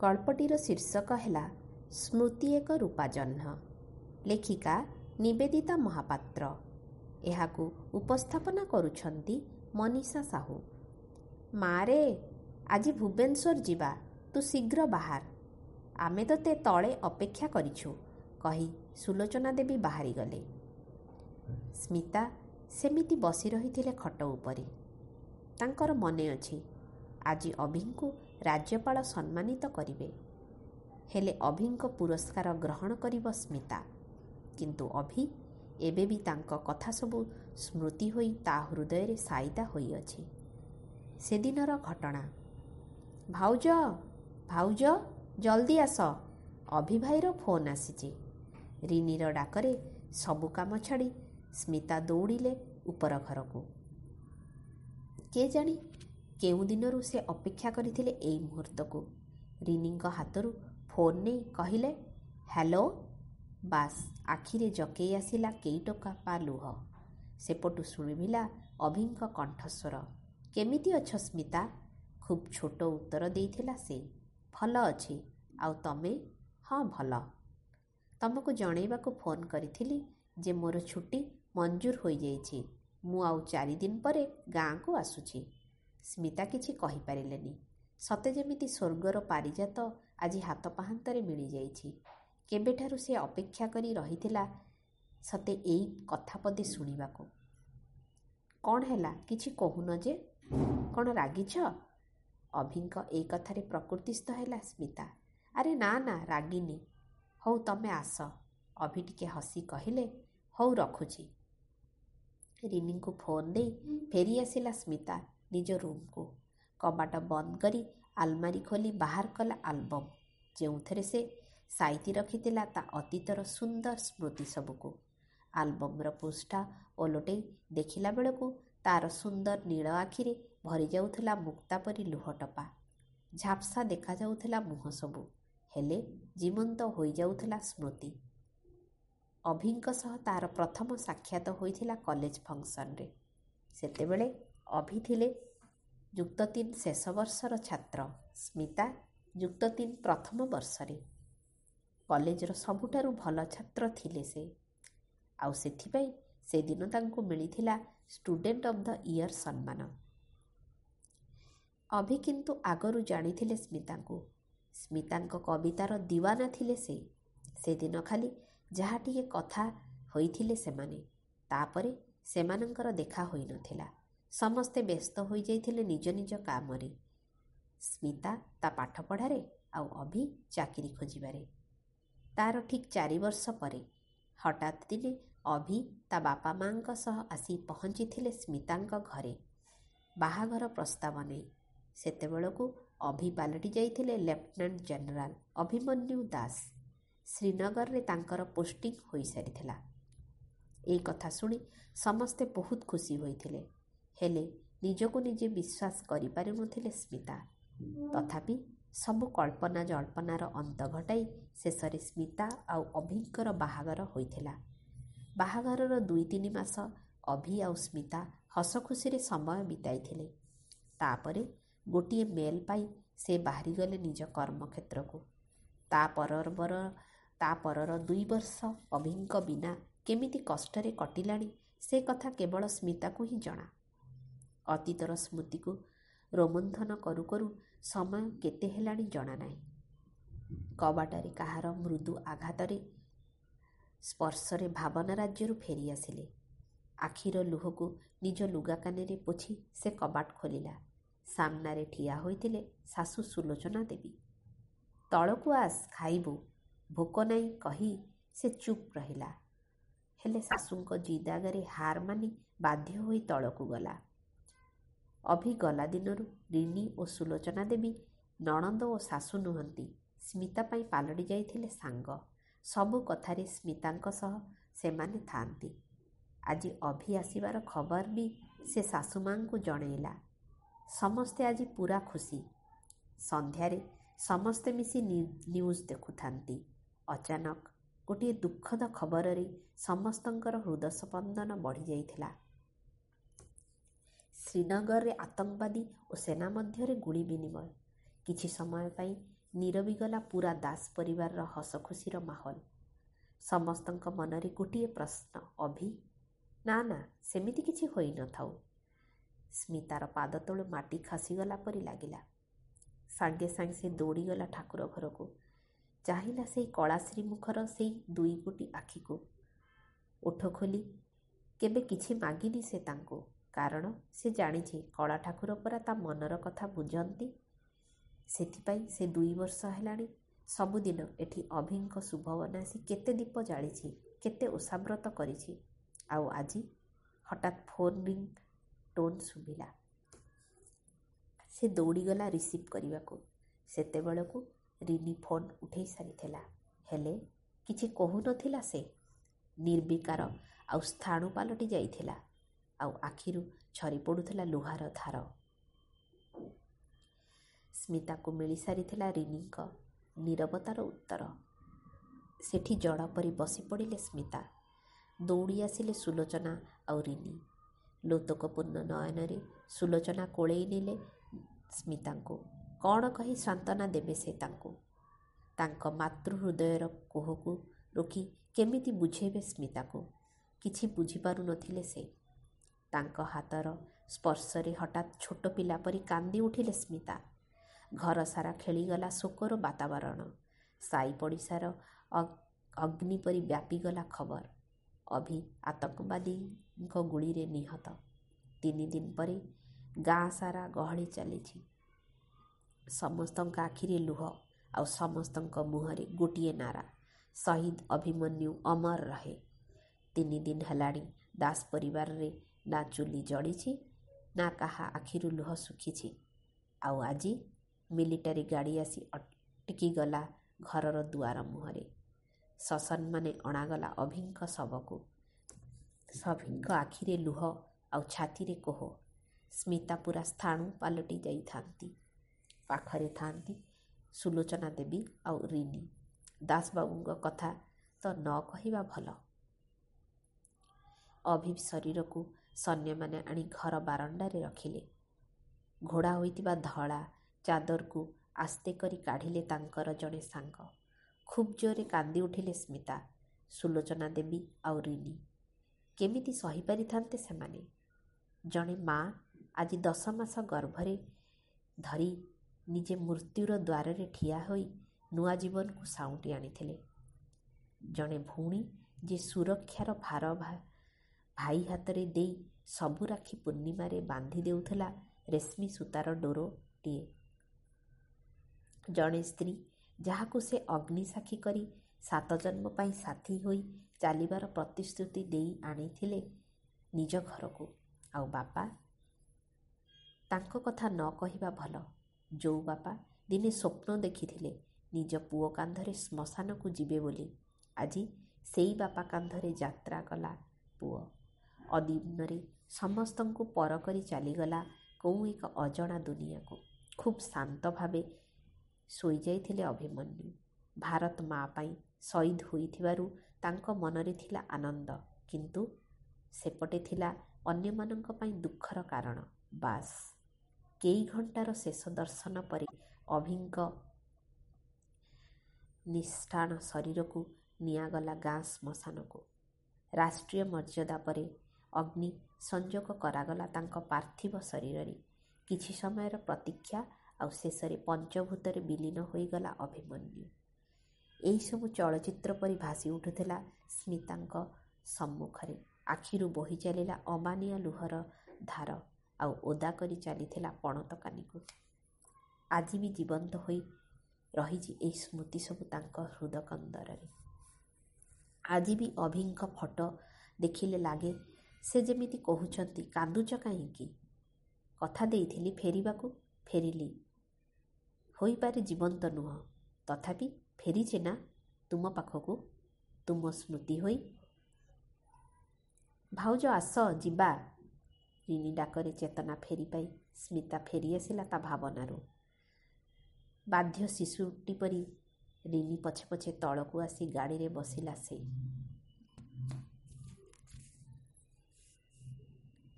ଗଳ୍ପଟିର ଶୀର୍ଷକ ହେଲା ସ୍ମୃତି ଏକ ରୂପାଜହ୍ନ। ଲେଖିକା ନିବେଦିତା ମହାପାତ୍ର। ଏହାକୁ ଉପସ୍ଥାପନା କରୁଛନ୍ତି ମନୀଷା ସାହୁ। ମାରେ ଆଜି ଭୁବନେଶ୍ୱର ଯିବା ତୁ ଶୀଘ୍ର ବାହାର। ଆମେ ତୋତେ ତଳେ ଅପେକ୍ଷା କରିଛୁ କହି ସୁଲୋଚନା ଦେବୀ ବାହାରିଗଲେ। ସ୍ମିତା ସେମିତି ବସି ରହିଥିଲେ ଖଟ ଉପରେ। ତାଙ୍କର ମନେ ଅଛି ଆଜି ଅଭିଙ୍କୁ ରାଜ୍ୟପାଳ ସମ୍ମାନିତ କରିବେ। ହେଲେ ଅଭିଙ୍କ ପୁରସ୍କାର ଗ୍ରହଣ କରିବ ସ୍ମିତା। କିନ୍ତୁ ଅଭି ଏବେ ବି ତାଙ୍କ କଥା ସବୁ ସ୍ମୃତି ହୋଇ ତା ହୃଦୟରେ ସାଇତା ହୋଇଅଛି। ସେଦିନର ଘଟଣା। ଭାଉଜ ଭାଉଜ ଜଲ୍ଦି ଆସ। ଅଭିଭାଇର ଫୋନ୍ ଆସିଛି। ରିନିର ଡାକରେ ସବୁ କାମ ଛାଡ଼ି ସ୍ମିତା ଦୌଡ଼ିଲେ ଉପର ଘରକୁ। କେ କେଉଁ ଦିନରୁ ସେ ଅପେକ୍ଷା କରିଥିଲେ ଏଇ ମୁହୂର୍ତ୍ତକୁ। ରିନିଙ୍କ ହାତରୁ ଫୋନ୍ ନେଇ କହିଲେ ହ୍ୟାଲୋ ବାସ୍ ଆଖିରେ ଜକେଇ ଆସିଲା କେଇ ଟଙ୍କା ପା ଲୁହ। ସେପଟୁ ଶୁଣିଭିଲା ଅଭିଙ୍କ କଣ୍ଠସ୍ୱର କେମିତି ଅଛ ସ୍ମିତା ଖୁବ୍ ଛୋଟ ଉତ୍ତର ଦେଇଥିଲା ସେ ଭଲ ଅଛି ଆଉ ତମେ ହଁ ଭଲ। ତମକୁ ଜଣେଇବାକୁ ଫୋନ୍ କରିଥିଲି ଯେ ମୋର ଛୁଟି ମଞ୍ଜୁର ହୋଇଯାଇଛି। ମୁଁ ଆଉ ଚାରିଦିନ ପରେ ଗାଁକୁ ଆସୁଛି। ସ୍ମିତା କିଛି କହିପାରିଲେନି। ସତେ ଯେମିତି ସ୍ୱର୍ଗର ପାରିଜାତ ଆଜି ହାତ ପାହାନ୍ତରେ ମିଳିଯାଇଛି। କେବେଠାରୁ ସେ ଅପେକ୍ଷା କରି ରହିଥିଲା ସତେ ଏଇ କଥା ପଦେ ଶୁଣିବାକୁ। କ'ଣ ହେଲା? କିଛି କହୁନ ଯେ। କ'ଣ ରାଗିଛ? ଅଭିଙ୍କ ଏଇ କଥାରେ ପ୍ରକୃତିସ୍ଥ ହେଲା ସ୍ମିତା। ଆରେ ନା ନା ରାଗିନି। ହଉ ତମେ ଆସ ଅଭି ଟିକେ ହସି କହିଲେ ହଉ ରଖୁଛି ରିନିଙ୍କୁ ଫୋନ୍ ଦେଇ ଫେରିଆସିଲା ସ୍ମିତା। ନିଜ ରୁମ୍କୁ। କବାଟ ବନ୍ଦ କରି ଆଲମାରି ଖୋଲି ବାହାର କଲା ଆଲବମ୍। ଯେଉଁଥିରେ ସେ ସାଇତି ରଖିଥିଲା ତା ଅତୀତର ସୁନ୍ଦର ସ୍ମୃତି ସବୁକୁ। ଆଲବମ୍ର ପୃଷ୍ଠା ଓଲଟେଇ ଦେଖିଲା ବେଳକୁ ତାର ସୁନ୍ଦର ନୀଳ ଆଖିରେ ଭରିଯାଉଥିଲା ମୁକ୍ତା ପରି ଲୁହଟପା। ଝାପ୍ସା ଦେଖାଯାଉଥିଲା ମୁହଁ ସବୁ। ହେଲେ ଜୀବନ୍ତ ହୋଇଯାଉଥିଲା ସ୍ମୃତି। ଅଭିଙ୍କ ସହ ତାର ପ୍ରଥମ ସାକ୍ଷାତ ହୋଇଥିଲା କଲେଜ ଫଙ୍କସନରେ। ସେତେବେଳେ ଅଭି ଥିଲେ ଯୁକ୍ତ ତିନି ଶେଷ ବର୍ଷର ଛାତ୍ର। ସ୍ମିତା ଯୁକ୍ତ ତିନି ପ୍ରଥମ ବର୍ଷରେ। କଲେଜର ସବୁଠାରୁ ଭଲ ଛାତ୍ର ଥିଲେ ସେ। ଆଉ ସେଥିପାଇଁ ସେଦିନ ତାଙ୍କୁ ମିଳିଥିଲା ଷ୍ଟୁଡେଣ୍ଟ ଅଫ୍ ଦ ଇୟର ସମ୍ମାନ। ଅଭି କିନ୍ତୁ ଆଗରୁ ଜାଣିଥିଲେ ସ୍ମିତାଙ୍କୁ। ସ୍ମିତାଙ୍କ କବିତାର ଦିୱାନା ଥିଲେ ସେ। ସେଦିନ ଖାଲି ଯାହା ଟିକେ କଥା ହୋଇଥିଲେ ସେମାନେ। ତାପରେ ସେମାନଙ୍କର ଦେଖା ହୋଇନଥିଲା। ସମସ୍ତେ ବ୍ୟସ୍ତ ହୋଇଯାଇଥିଲେ ନିଜ ନିଜ କାମରେ। ସ୍ମିତା ତା ପାଠପଢ଼ାରେ ଆଉ ଅଭି ଚାକିରି ଖୋଜିବାରେ। ତାର ଠିକ୍ ଚାରି ବର୍ଷ ପରେ ହଠାତ୍ ଦିନେ ଅଭି ତା ବାପା ମାଆଙ୍କ ସହ ଆସି ପହଞ୍ଚିଥିଲେ ସ୍ମିତାଙ୍କ ଘରେ। ବାହାଘର ପ୍ରସ୍ତାବ ନେଇ। ସେତେବେଳକୁ ଅଭି ପାଲଟି ଯାଇଥିଲେ ଲେଫ୍ଟନାଣ୍ଟ ଜେନେରାଲ ଅଭିମନ୍ୟୁ ଦାସ। ଶ୍ରୀନଗରରେ ତାଙ୍କର ପୋଷ୍ଟିଂ ହୋଇସାରିଥିଲା। ଏଇ କଥା ଶୁଣି ସମସ୍ତେ ବହୁତ ଖୁସି ହୋଇଥିଲେ। ହେଲେ ନିଜକୁ ନିଜେ ବିଶ୍ୱାସ କରିପାରୁନଥିଲେ ସ୍ମିତା। ତଥାପି ସବୁ କଳ୍ପନା ଜଳ୍ପନାର ଅନ୍ତ ଘଟାଇ ଶେଷରେ ସ୍ମିତା ଆଉ ଅଭିଙ୍କର ବାହାଘର ହୋଇଥିଲା। ବାହାଘରର ଦୁଇ ତିନି ମାସ ଅଭି ଆଉ ସ୍ମିତା ହସ ଖୁସିରେ ସମୟ ବିତାଇଥିଲେ। ତାପରେ ଗୋଟିଏ ମେଲ୍ ପାଇ ସେ ବାହାରିଗଲେ ନିଜ କର୍ମକ୍ଷେତ୍ରକୁ। ତା ପରବର ତା ପରର ଦୁଇ ବର୍ଷ ଅଭିଙ୍କ ବିନା କେମିତି କଷ୍ଟରେ କଟିଲାଣି ସେ କଥା କେବଳ ସ୍ମିତାକୁ ହିଁ ଜଣା। ଅତୀତର ସ୍ମୃତିକୁ ରୋମନ୍ଥନ କରୁ କରୁ ସମୟ କେତେ ହେଲାଣି ଜଣା ନାହିଁ। କବାଟରେ କାହାର ମୃଦୁ ଆଘାତରେ ସ୍ପର୍ଶରେ ଭାବନା ରାଜ୍ୟରୁ ଫେରିଆସିଲେ ଆଖିର ଲୁହକୁ ନିଜ ଲୁଗା କାନରେ ପୋଛି ସେ କବାଟ ଖୋଲିଲା। ସାମ୍ନାରେ ଠିଆ ହୋଇଥିଲେ ଶାଶୁ ସୁଲୋଚନା ଦେବୀ। ତଳକୁ ଆସ ଖାଇବୁ। ଭୋକ ନାହିଁ କହି ସେ ଚୁପ୍ ରହିଲା। ହେଲେ ଶାଶୁଙ୍କ ଜିଦ୍ ଆଗରେ ହାର ମାନି ବାଧ୍ୟ ହୋଇ ତଳକୁ ଗଲା। ଅଭି ଗଲା ଦିନରୁ ରିନି ଓ ସୁଲୋଚନା ଦେବୀ ନଣନ୍ଦ ଓ ଶାଶୁ ନୁହନ୍ତି। ସ୍ମିତା ପାଇଁ ପାଲଟି ଯାଇଥିଲେ ସାଙ୍ଗ। ସବୁ କଥାରେ ସ୍ମିତାଙ୍କ ସହ ସେମାନେ ଥାଆନ୍ତି। ଆଜି ଅଭି ଆସିବାର ଖବର ବି ସେ ଶାଶୁମାଙ୍କୁ ଜଣେଇଲା। ସମସ୍ତେ ଆଜି ପୁରା ଖୁସି। ସନ୍ଧ୍ୟାରେ ସମସ୍ତେ ମିଶି ନ୍ୟୁଜ୍ ଦେଖୁଥାନ୍ତି। ଅଚାନକ ଗୋଟିଏ ଦୁଃଖଦ ଖବରରେ ସମସ୍ତଙ୍କର ହୃଦସ୍ପନ୍ଦନ ବଢ଼ିଯାଇଥିଲା। ଶ୍ରୀନଗରରେ ଆତଙ୍କବାଦୀ ଓ ସେନା ମଧ୍ୟରେ ଗୁଳି ବିନିମୟ। କିଛି ସମୟ ପାଇଁ ନିରବି ଗଲା ପୂରା ଦାସ ପରିବାରର ହସ ଖୁସିର ମାହୋଲ। ସମସ୍ତଙ୍କ ମନରେ ଗୋଟିଏ ପ୍ରଶ୍ନ ଅଭି ନା ନା ସେମିତି କିଛି ହୋଇନଥାଉ ସ୍ମିତାର ପାଦ ତଳୁ ମାଟି ଖସିଗଲା ପରି ଲାଗିଲା। ସାଙ୍ଗେ ସାଙ୍ଗେ ସେ ଦୌଡ଼ିଗଲା ଠାକୁର ଘରକୁ। ଚାହିଁଲା ସେଇ କଳାଶ୍ରୀ ମୁଖର ସେଇ ଦୁଇ ଗୋଟି ଆଖିକୁ। ଓଠ ଖୋଲି କେବେ କିଛି ମାଗିନି ସେ ତାଙ୍କୁ। କାରଣ ସେ ଜାଣିଛି କଳା ଠାକୁର ପରା ତା ମନର କଥା ବୁଝନ୍ତି। ସେଥିପାଇଁ ସେ ଦୁଇ ବର୍ଷ ହେଲାଣି ସବୁଦିନ ଏଠି ଅଭିଙ୍କ ଶୁଭବନ ଆସି କେତେ ଦୀପ ଜାଳିଛି କେତେ ଓଷାବ୍ରତ କରିଛି। ଆଉ ଆଜି ହଠାତ୍ ଫୋନ୍ ରିଂ ଟୋନ୍ ଶୁଭିଲା। ସେ ଦୌଡ଼ିଗଲା ରିସିଭ୍ କରିବାକୁ। ସେତେବେଳକୁ ରିନି ଫୋନ୍ ଉଠେଇ ସାରିଥିଲା। ହେଲେ କିଛି କହୁନଥିଲା ସେ। ନିର୍ବିକାର ଆଉ ସ୍ଥାଣୁ ପାଲଟି ଯାଇଥିଲା। ଆଉ ଆଖିରୁ ଝରି ପଡ଼ୁଥିଲା ଲୁହାର ଧାର। ସ୍ମିତାକୁ ମିଳିସାରିଥିଲା ରିନିଙ୍କ ନିରବତାର ଉତ୍ତର। ସେଠି ଜଡ଼ ପରି ବସି ପଡ଼ିଲେ ସ୍ମିତା। ଦୌଡ଼ି ଆସିଲେ ସୁଲୋଚନା ଆଉ ରିନି। ଲୋତକପୂର୍ଣ୍ଣ ନୟନରେ ସୁଲୋଚନା କୋଳେଇ ନେଲେ ସ୍ମିତାଙ୍କୁ। କ'ଣ କହି ସାନ୍ତ୍ୱନା ଦେବେ ସେ ତାଙ୍କୁ? ତାଙ୍କ ମାତୃ ହୃଦୟର କୋହକୁ ରୋକି କେମିତି ବୁଝେଇବେ ସ୍ମିତାକୁ? କିଛି ବୁଝିପାରୁନଥିଲେ ସେ। ତାଙ୍କ ହାତର ସ୍ପର୍ଶରେ ହଠାତ୍ ଛୋଟ ପିଲା ପରି କାନ୍ଦି ଉଠିଲେ ସ୍ମିତା। ଘର ସାରା ଖେଳିଗଲା ଶୋକର ବାତାବରଣ। ସାଇ ପଡ଼ିଶାର ଅଗ୍ନି ପରି ବ୍ୟାପିଗଲା ଖବର। ଅଭି ଆତଙ୍କବାଦୀଙ୍କ ଗୁଳିରେ ନିହତ। ତିନି ଦିନ ପରେ ଗାଁ ସାରା ଗହଳି ଚାଲିଛି। ସମସ୍ତଙ୍କ ଆଖିରେ ଲୁହ ଆଉ ସମସ୍ତଙ୍କ ମୁହଁରେ ଗୋଟିଏ ନାରା। ଶହୀଦ ଅଭିମନ୍ୟୁ ଅମର ରହେ। ତିନି ଦିନ ହେଲାଣି ଦାସ ପରିବାରରେ ନା ଚୁଲି ଜଳିଛି ନା କାହା ଆଖିରୁ ଲୁହ ଶୁଖିଛି। ଆଉ ଆଜି ମିଲିଟାରୀ ଗାଡ଼ି ଆସି ଅଟକିଗଲା ଘରର ଦୁଆର ମୁହଁରେ। ସସନମାନେ ଅଣାଗଲା ଅଭିଙ୍କ ଶବକୁ। ସଭିଙ୍କ ଆଖିରେ ଲୁହ ଆଉ ଛାତିରେ କୋହ। ସ୍ମିତା ପୁରା ସ୍ଥାଣୁ ପାଲଟି ଯାଇଥାନ୍ତି। ପାଖରେ ଥାନ୍ତି ସୁଲୋଚନା ଦେବୀ ଆଉ ରିନି। ଦାସବାବୁଙ୍କ କଥା ତ ନ କହିବା ଭଲ। ଅଭିବ ଶରୀରକୁ ସୈନ୍ୟମାନେ ଆଣି ଘର ବାରଣ୍ଡାରେ ରଖିଲେ। ଘୋଡ଼ା ହୋଇଥିବା ଧଳା ଚାଦରକୁ ଆସ୍ତେ କରି କାଢ଼ିଲେ ତାଙ୍କର ଜଣେ ସାଙ୍ଗ। ଖୁବ୍ ଜୋରରେ କାନ୍ଦି ଉଠିଲେ ସ୍ମିତା ସୁଲୋଚନା ଦେବୀ ଆଉ ରିନି। କେମିତି ସହିପାରିଥାନ୍ତେ ସେମାନେ? ଜଣେ ମା ଆଜି ଦଶ ମାସ ଗର୍ଭରେ ଧରି ନିଜେ ମୃତ୍ୟୁର ଦ୍ୱାରରେ ଠିଆ ହୋଇ ନୂଆ ଜୀବନକୁ ସାଉଁଟି ଆଣିଥିଲେ। ଜଣେ ଭଉଣୀ ଯେ ସୁରକ୍ଷାର ଭାର ଭାଇ ହାତରେ ଦେଇ ସବୁ ରାକ୍ଷୀ ପୂର୍ଣ୍ଣିମାରେ ବାନ୍ଧି ଦେଉଥିଲା ରେଶମୀ ସୂତାର ଡୋରଟିଏ। ଜଣେ ସ୍ତ୍ରୀ ଯାହାକୁ ସେ ଅଗ୍ନିସାକ୍ଷୀ କରି ସାତ ଜନ୍ମ ପାଇଁ ସାଥୀ ହୋଇ ଚାଲିବାର ପ୍ରତିଶ୍ରୁତି ଦେଇ ଆଣିଥିଲେ ନିଜ ଘରକୁ। ଆଉ ବାପା? ତାଙ୍କ କଥା ନ କହିବା ଭଲ। ଯେଉଁ ବାପା ଦିନେ ସ୍ୱପ୍ନ ଦେଖିଥିଲେ ନିଜ ପୁଅ କାନ୍ଧରେ ଶ୍ମଶାନକୁ ଯିବେ ବୋଲି। ଆଜି ସେଇ ବାପା କାନ୍ଧରେ ଯାତ୍ରା କଲା ପୁଅ। ଅଦିନରେ ସମସ୍ତଙ୍କୁ ପର କରି ଚାଲିଗଲା କେଉଁ ଏକ ଅଜଣା ଦୁନିଆକୁ। ଖୁବ୍ ଶାନ୍ତ ଭାବେ ଶୋଇଯାଇଥିଲେ ଅଭିମନ୍ୟୁ। ଭାରତ ମା ପାଇଁ ଶହୀଦ ହୋଇଥିବାରୁ ତାଙ୍କ ମନରେ ଥିଲା ଆନନ୍ଦ। କିନ୍ତୁ ସେପଟେ ଥିଲା ଅନ୍ୟମାନଙ୍କ ପାଇଁ ଦୁଃଖର କାରଣ। ବାସ୍। କେଇ ଘଣ୍ଟାର ଶେଷ ଦର୍ଶନ ପରେ ଅଭିଙ୍କ ନିଷ୍ଠାଣ ଶରୀରକୁ ନିଆଗଲା ଗାଁ ଶ୍ମଶାନକୁ। ରାଷ୍ଟ୍ରୀୟ ମର୍ଯ୍ୟାଦା ପରେ ଅଗ୍ନି ସଂଯୋଗ କରାଗଲା ତାଙ୍କ ପାର୍ଥିବ ଶରୀରରେ। କିଛି ସମୟର ପ୍ରତୀକ୍ଷା ଆଉ ଶେଷରେ ପଞ୍ଚଭୂତରେ ବିଲୀନ ହୋଇଗଲା ଅଭିମନ୍ୟୁ। ଏହିସବୁ ଚଳଚ୍ଚିତ୍ର ପରି ଭାସି ଉଠୁଥିଲା ସ୍ମିତାଙ୍କ ସମ୍ମୁଖରେ। ଆଖିରୁ ବୋହି ଚାଲିଲା ଅମାନିଆ ଲୁହର ଧାର ଆଉ ଓଦା କରି ଚାଲିଥିଲା ପଣତକାନିକୁ ଆଜି ବି ଜୀବନ୍ତ ହୋଇ ରହିଛି ଏହି ସ୍ମୃତି ସବୁ ତାଙ୍କ ହୃଦକନ୍ଦରରେ। ଆଜି ବି ଅଭିଙ୍କ ଫଟୋ ଦେଖିଲେ ଲାଗେ ସେ ଯେମିତି କହୁଛନ୍ତି କାନ୍ଦୁଛ କାହିଁକି? କଥା ଦେଇଥିଲି ଫେରିବାକୁ ଫେରିଲି। ହୋଇପାରେ ଜୀବନ୍ତ ନୁହଁ। ତଥାପି ଫେରିଛି ନା ତୁମ ପାଖକୁ? ତୁମ ସ୍ମୃତି ହୋଇ? ଭାଉଜ ଆସ ଯିବା। ରିନି ଡାକରେ ଚେତନା ଫେରି ପାଇ ସ୍ମିତା ଫେରିଆସିଲା ତା ଭାବନାରୁ। ବାଧ୍ୟ ଶିଶୁଟି ପରି ରିନି ପଛେ ପଛେ ତଳକୁ ଆସି ଗାଡ଼ିରେ ବସିଲା ସେ।